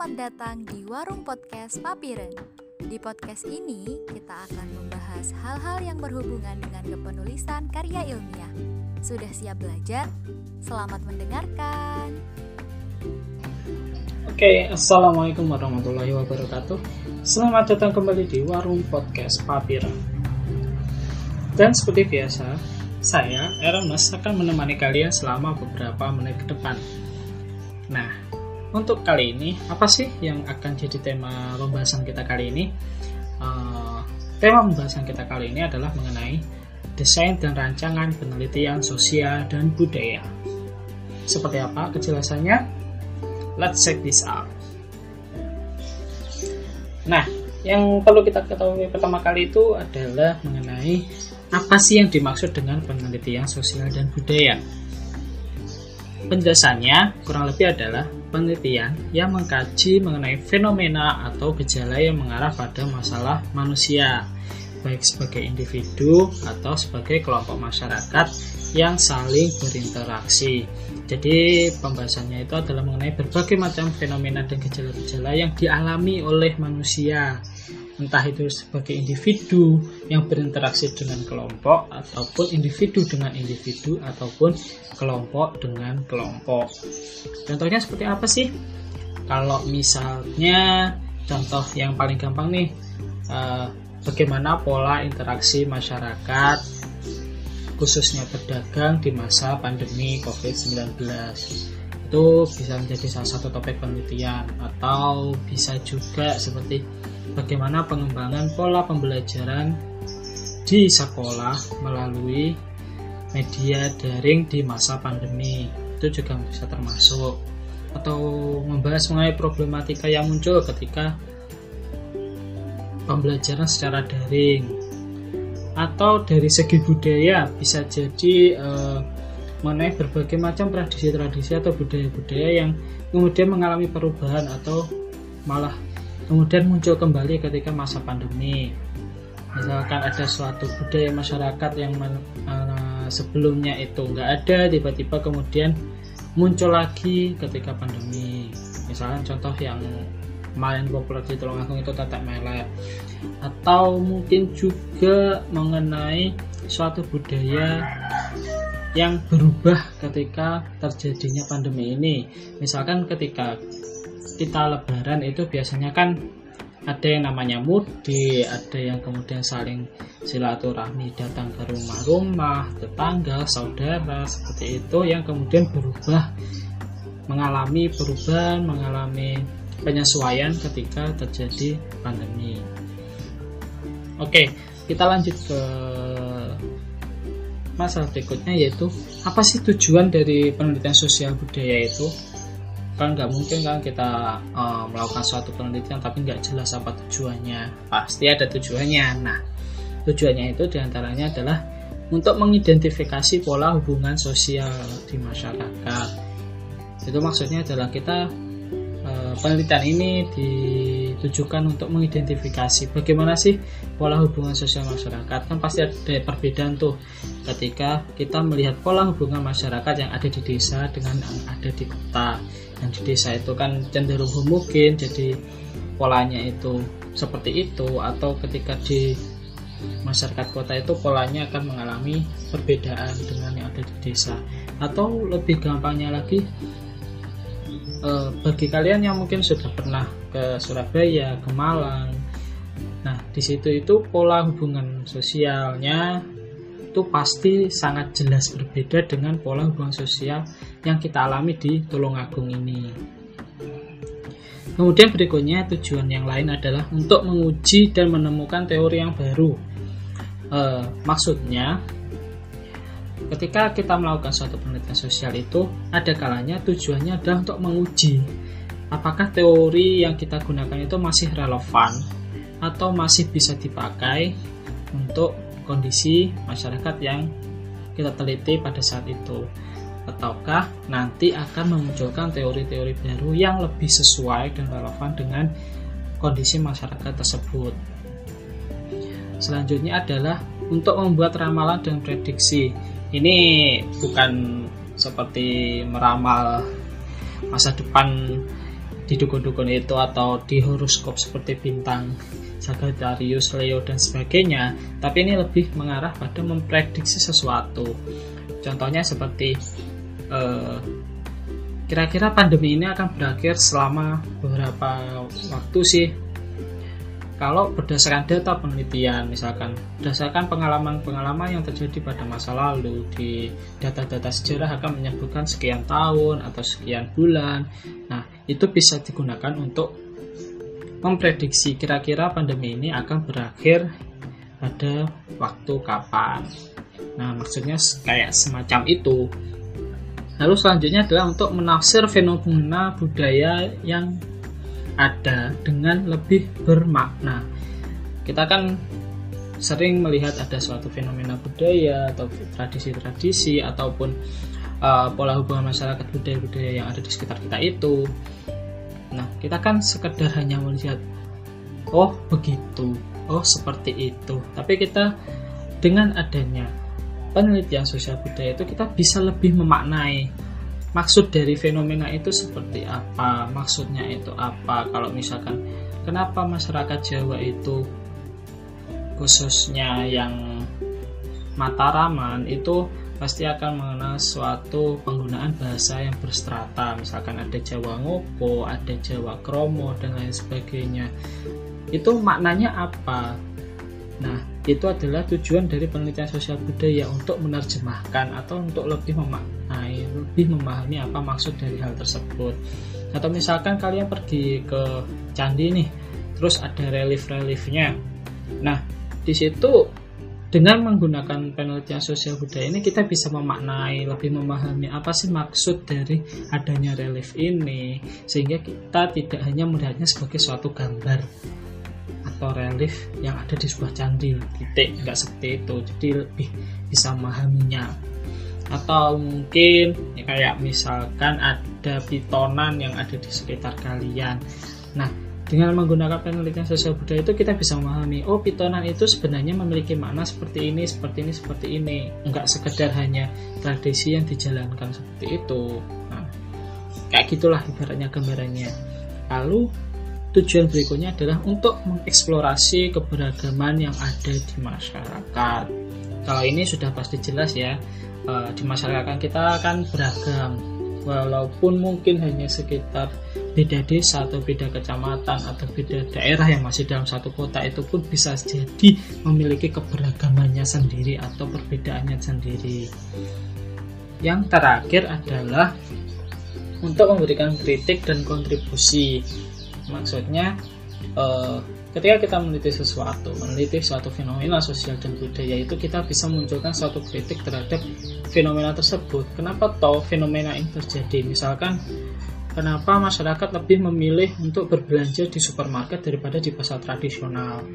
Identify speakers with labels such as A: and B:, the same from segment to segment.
A: Selamat datang di Warung Podcast Papiren. Di podcast ini, kita akan membahas hal-hal yang berhubungan dengan kepenulisan karya ilmiah. Sudah siap belajar? Selamat mendengarkan.
B: Oke, Assalamualaikum warahmatullahi wabarakatuh Selamat datang kembali di Warung Podcast Papiren Dan seperti biasa, saya, Eramas, akan menemani kalian selama beberapa menit ke depan Nah, untuk kali ini, apa sih yang akan jadi tema pembahasan kita kali ini? Uh, tema pembahasan kita kali ini adalah mengenai desain dan rancangan penelitian sosial dan budaya Seperti apa kejelasannya? Let's check this out. Nah, yang perlu kita ketahui pertama kali itu adalah mengenai apa sih yang dimaksud dengan penelitian sosial dan budaya. Penjelasannya kurang lebih adalah penelitian yang mengkaji mengenai fenomena atau gejala yang mengarah pada masalah manusia, baik sebagai individu atau sebagai kelompok masyarakat yang saling berinteraksi. Jadi pembahasannya itu adalah mengenai berbagai macam fenomena dan gejala-gejala yang dialami oleh manusia entah itu sebagai individu yang berinteraksi dengan kelompok ataupun individu dengan individu ataupun kelompok dengan kelompok. Contohnya seperti apa sih? Kalau misalnya contoh yang paling gampang nih, eh, bagaimana pola interaksi masyarakat khususnya pedagang di masa pandemi COVID-19 itu bisa menjadi salah satu topik penelitian atau bisa juga seperti bagaimana pengembangan pola pembelajaran di sekolah melalui media daring di masa pandemi. Itu juga bisa termasuk. Atau membahas mengenai problematika yang muncul ketika pembelajaran secara daring. Atau dari segi budaya bisa jadi uh, mengenai berbagai macam tradisi-tradisi atau budaya-budaya yang kemudian mengalami perubahan atau malah kemudian muncul kembali ketika masa pandemi. Misalkan ada suatu budaya masyarakat yang uh, sebelumnya itu nggak ada tiba-tiba kemudian muncul lagi ketika pandemi. Misalkan contoh yang kemarin populer di Tulungagung itu tetek melet. Atau mungkin juga mengenai suatu budaya yang berubah ketika terjadinya pandemi ini. Misalkan ketika kita lebaran itu biasanya kan ada yang namanya mudik, ada yang kemudian saling silaturahmi datang ke rumah-rumah, tetangga, saudara, seperti itu yang kemudian berubah mengalami perubahan, mengalami penyesuaian ketika terjadi pandemi. Oke, kita lanjut ke masalah berikutnya yaitu apa sih tujuan dari penelitian sosial budaya itu? Kan nggak mungkin kan kita uh, melakukan suatu penelitian tapi nggak jelas apa tujuannya. Pasti ada tujuannya. Nah, tujuannya itu di antaranya adalah untuk mengidentifikasi pola hubungan sosial di masyarakat. Itu maksudnya adalah kita Eh, penelitian ini ditujukan untuk mengidentifikasi bagaimana sih pola hubungan sosial masyarakat kan pasti ada perbedaan tuh ketika kita melihat pola hubungan masyarakat yang ada di desa dengan yang ada di kota yang di desa itu kan cenderung homogen jadi polanya itu seperti itu atau ketika di masyarakat kota itu polanya akan mengalami perbedaan dengan yang ada di desa. Atau lebih gampangnya lagi uh, bagi kalian yang mungkin sudah pernah ke Surabaya, ke Malang, nah di situ itu pola hubungan sosialnya itu pasti sangat jelas berbeda dengan pola hubungan sosial yang kita alami di Tulungagung ini. Kemudian berikutnya tujuan yang lain adalah untuk menguji dan menemukan teori yang baru. E, maksudnya ketika kita melakukan suatu penelitian sosial itu ada kalanya tujuannya adalah untuk menguji apakah teori yang kita gunakan itu masih relevan atau masih bisa dipakai untuk kondisi masyarakat yang kita teliti pada saat itu. Ataukah nanti akan memunculkan teori-teori baru yang lebih sesuai dan relevan dengan kondisi masyarakat tersebut? Selanjutnya adalah untuk membuat ramalan dan prediksi. Ini bukan seperti meramal masa depan di dukun-dukun itu atau di horoskop seperti bintang Sagittarius, Leo dan sebagainya, tapi ini lebih mengarah pada memprediksi sesuatu. Contohnya seperti kira kira-kira pandemi ini akan berakhir selama beberapa waktu sih kalau berdasarkan data penelitian misalkan berdasarkan pengalaman-pengalaman yang terjadi pada masa lalu di data-data sejarah akan menyebutkan sekian tahun atau sekian bulan. Nah itu bisa digunakan untuk memprediksi kira-kira pandemi ini akan berakhir pada waktu kapan. Nah maksudnya kayak semacam itu. Lalu selanjutnya adalah untuk menafsir fenomena budaya yang ada dengan lebih bermakna. Kita kan sering melihat ada suatu fenomena budaya atau tradisi-tradisi ataupun uh, pola hubungan masyarakat budaya-budaya yang ada di sekitar kita itu. Nah, kita kan sekedar hanya melihat oh begitu, oh seperti itu. Tapi kita dengan adanya penelitian sosial budaya itu kita bisa lebih memaknai maksud dari fenomena itu seperti apa? Maksudnya itu apa? Kalau misalkan kenapa masyarakat Jawa itu khususnya yang Mataraman itu pasti akan mengenal suatu penggunaan bahasa yang berstrata. Misalkan ada Jawa Ngopo, ada Jawa Kromo dan lain sebagainya. Itu maknanya apa? Nah itu adalah tujuan dari penelitian sosial budaya untuk menerjemahkan atau untuk lebih memaknai, lebih memahami apa maksud dari hal tersebut. Atau misalkan kalian pergi ke candi nih, terus ada relief-reliefnya. Nah, di situ dengan menggunakan penelitian sosial budaya ini kita bisa memaknai, lebih memahami apa sih maksud dari adanya relief ini sehingga kita tidak hanya melihatnya sebagai suatu gambar atau relief yang ada di sebuah candi titik nggak seperti itu. Jadi lebih bisa memahaminya. Atau mungkin ya kayak misalkan ada pitonan yang ada di sekitar kalian. Nah dengan menggunakan penelitian sosial budaya itu kita bisa memahami oh pitonan itu sebenarnya memiliki makna seperti ini seperti ini seperti ini. Enggak sekedar hanya tradisi yang dijalankan seperti itu. Nah, kayak gitulah ibaratnya gambarannya. Lalu Tujuan berikutnya adalah untuk mengeksplorasi keberagaman yang ada di masyarakat. Kalau ini sudah pasti jelas ya, eh, di masyarakat kita kan beragam, walaupun mungkin hanya sekitar beda desa atau beda kecamatan atau beda daerah yang masih dalam satu kota itu pun bisa jadi memiliki keberagamannya sendiri atau perbedaannya sendiri. Yang terakhir adalah untuk memberikan kritik dan kontribusi maksudnya uh, ketika kita meneliti sesuatu meneliti suatu fenomena sosial dan budaya itu kita bisa munculkan suatu kritik terhadap fenomena tersebut. Kenapa toh fenomena ini terjadi? Misalkan kenapa masyarakat lebih memilih untuk berbelanja di supermarket daripada di pasar tradisional?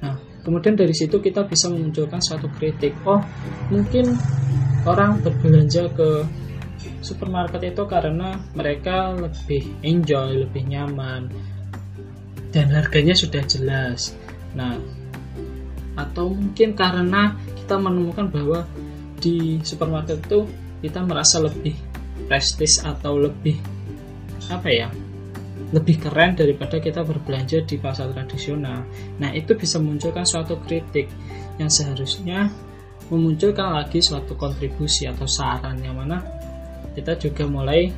B: Nah kemudian dari situ kita bisa memunculkan suatu kritik. Oh mungkin orang berbelanja ke supermarket itu karena mereka lebih enjoy, lebih nyaman dan harganya sudah jelas. Nah, atau mungkin karena kita menemukan bahwa di supermarket itu kita merasa lebih prestis atau lebih apa ya? lebih keren daripada kita berbelanja di pasar tradisional. Nah, itu bisa memunculkan suatu kritik yang seharusnya memunculkan lagi suatu kontribusi atau saran yang mana kita juga mulai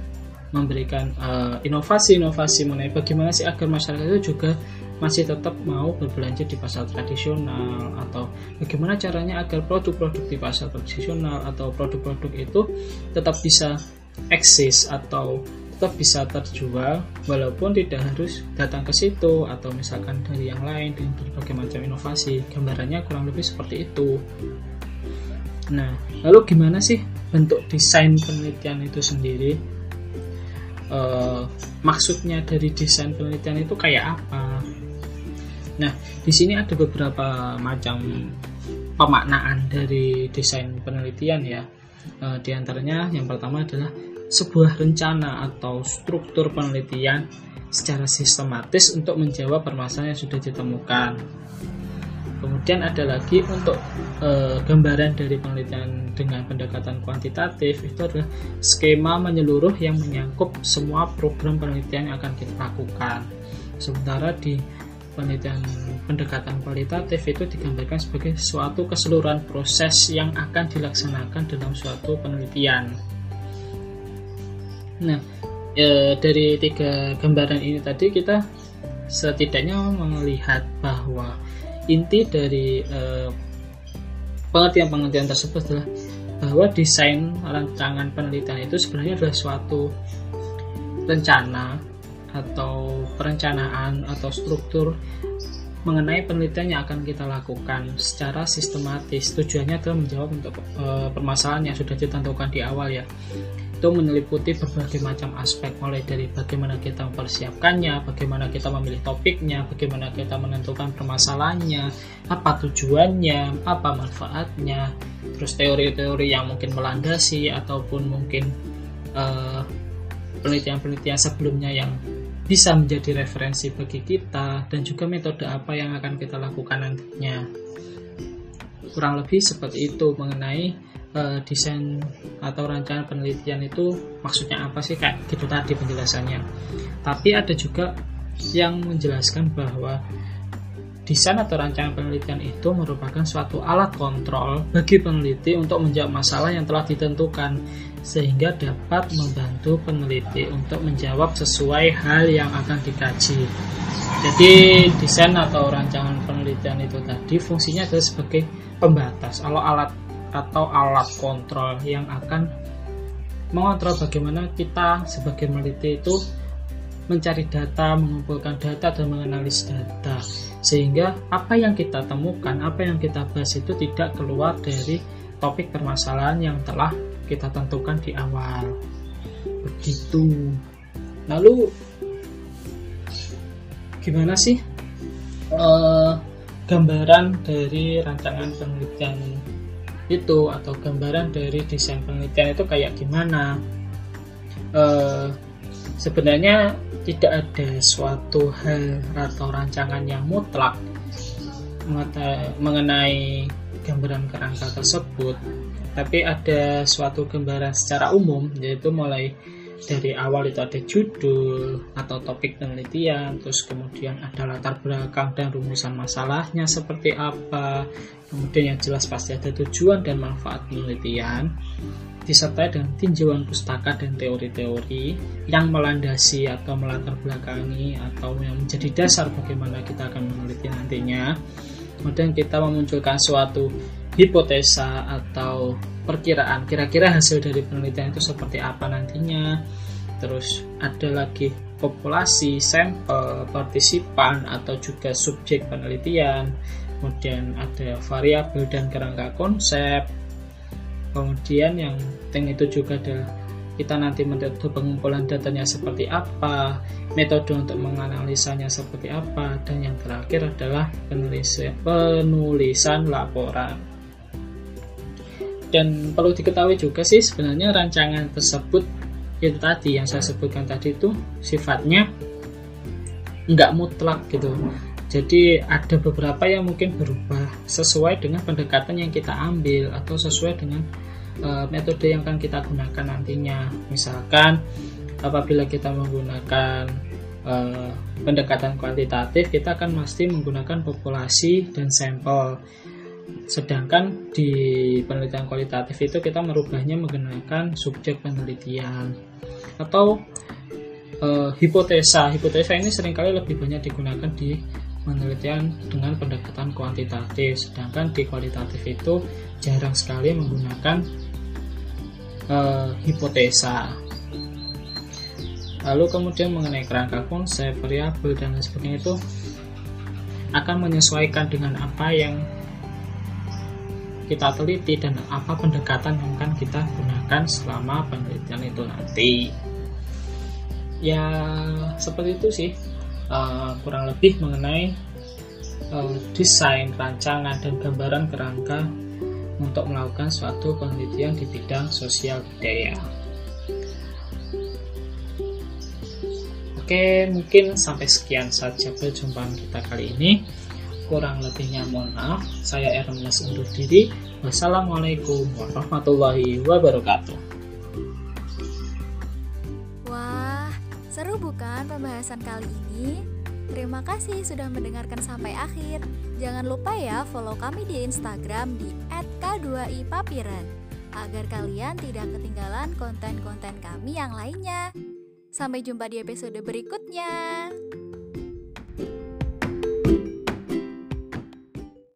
B: memberikan eh, inovasi-inovasi uh, mengenai bagaimana sih agar masyarakat itu juga masih tetap mau berbelanja di pasar tradisional atau bagaimana caranya agar produk-produk di pasar tradisional atau produk-produk itu tetap bisa eksis atau tetap bisa terjual walaupun tidak harus datang ke situ atau misalkan dari yang lain dengan berbagai macam inovasi. Gambarannya kurang lebih seperti itu. Nah lalu gimana sih bentuk desain penelitian itu sendiri. Uh, maksudnya dari desain penelitian itu kayak apa? Nah di sini ada beberapa macam pemaknaan dari desain penelitian ya. Uh, di antaranya yang pertama adalah sebuah rencana atau struktur penelitian secara sistematis untuk menjawab permasalahan yang sudah ditemukan Kemudian ada lagi untuk e, gambaran dari penelitian dengan pendekatan kuantitatif itu adalah skema menyeluruh yang menyangkut semua program penelitian yang akan kita lakukan. Sementara di penelitian pendekatan kualitatif itu digambarkan sebagai suatu keseluruhan proses yang akan dilaksanakan dalam suatu penelitian. Nah, e, dari tiga gambaran ini tadi kita setidaknya melihat bahwa inti dari pengertian pengertian-pengertian tersebut adalah bahwa desain rancangan penelitian itu sebenarnya adalah suatu rencana atau perencanaan atau struktur mengenai penelitian yang akan kita lakukan secara sistematis. Tujuannya adalah menjawab untuk e, permasalahan yang sudah ditentukan di awal ya itu meliputi berbagai macam aspek mulai dari bagaimana kita mempersiapkannya, bagaimana kita memilih topiknya, bagaimana kita menentukan permasalahannya, apa tujuannya, apa manfaatnya, terus teori-teori yang mungkin melandasi ataupun mungkin eh, penelitian-penelitian sebelumnya yang bisa menjadi referensi bagi kita dan juga metode apa yang akan kita lakukan nantinya. Kurang lebih seperti itu mengenai uh, desain atau rancangan penelitian itu maksudnya apa sih kayak gitu tadi penjelasannya tapi ada juga yang menjelaskan bahwa desain atau rancangan penelitian itu merupakan suatu alat kontrol bagi peneliti untuk menjawab masalah yang telah ditentukan sehingga dapat membantu peneliti untuk menjawab sesuai hal yang akan dikaji. Jadi desain atau rancangan penelitian itu tadi fungsinya adalah sebagai pembatas. Kalau alat atau alat kontrol yang akan mengontrol bagaimana kita sebagai peneliti itu mencari data, mengumpulkan data dan menganalisis data sehingga apa yang kita temukan, apa yang kita bahas itu tidak keluar dari topik permasalahan yang telah kita tentukan di awal. Begitu. Lalu gimana sih uh, gambaran dari rancangan penelitian itu atau gambaran dari desain penelitian itu kayak gimana. E, sebenarnya tidak ada suatu hal atau rancangan yang mutlak mengenai gambaran kerangka tersebut tapi ada suatu gambaran secara umum yaitu mulai dari awal itu ada judul atau topik penelitian, terus kemudian ada latar belakang dan rumusan masalahnya seperti apa, kemudian yang jelas pasti ada tujuan dan manfaat penelitian, disertai dengan tinjauan pustaka dan teori-teori yang melandasi atau melatar belakangi atau yang menjadi dasar bagaimana kita akan meneliti nantinya. Kemudian kita memunculkan suatu hipotesa atau perkiraan. Kira-kira hasil dari penelitian itu seperti apa nantinya? Terus ada lagi populasi sampel partisipan atau juga subjek penelitian. Kemudian ada variabel dan kerangka konsep. Kemudian yang penting itu juga ada kita nanti metode pengumpulan datanya seperti apa, metode untuk menganalisanya seperti apa, dan yang terakhir adalah penulisan, penulisan laporan dan perlu diketahui juga sih sebenarnya rancangan tersebut itu tadi yang saya sebutkan tadi itu sifatnya nggak mutlak gitu. Jadi ada beberapa yang mungkin berubah sesuai dengan pendekatan yang kita ambil atau sesuai dengan uh, metode yang akan kita gunakan nantinya. Misalkan apabila kita menggunakan uh, pendekatan kuantitatif kita akan mesti menggunakan populasi dan sampel Sedangkan di penelitian kualitatif itu kita merubahnya menggunakan subjek penelitian atau e, hipotesa. Hipotesa ini sering kali lebih banyak digunakan di penelitian dengan pendekatan kuantitatif, sedangkan di kualitatif itu jarang sekali menggunakan e, hipotesa. Lalu kemudian mengenai kerangka konsep, variabel dan lain sebagainya itu akan menyesuaikan dengan apa yang kita teliti dan apa pendekatan yang akan kita gunakan selama penelitian itu nanti ya seperti itu sih uh, kurang lebih mengenai uh, desain rancangan dan gambaran kerangka untuk melakukan suatu penelitian di bidang sosial budaya Oke, mungkin sampai sekian saja perjumpaan kita kali ini. Kurang lebihnya mohon maaf. Saya Ernest undur diri. Wassalamualaikum warahmatullahi wabarakatuh.
A: Wah, seru bukan pembahasan kali ini? Terima kasih sudah mendengarkan sampai akhir. Jangan lupa ya follow kami di Instagram di @k2ipapiren agar kalian tidak ketinggalan konten-konten kami yang lainnya. Sampai jumpa di episode berikutnya.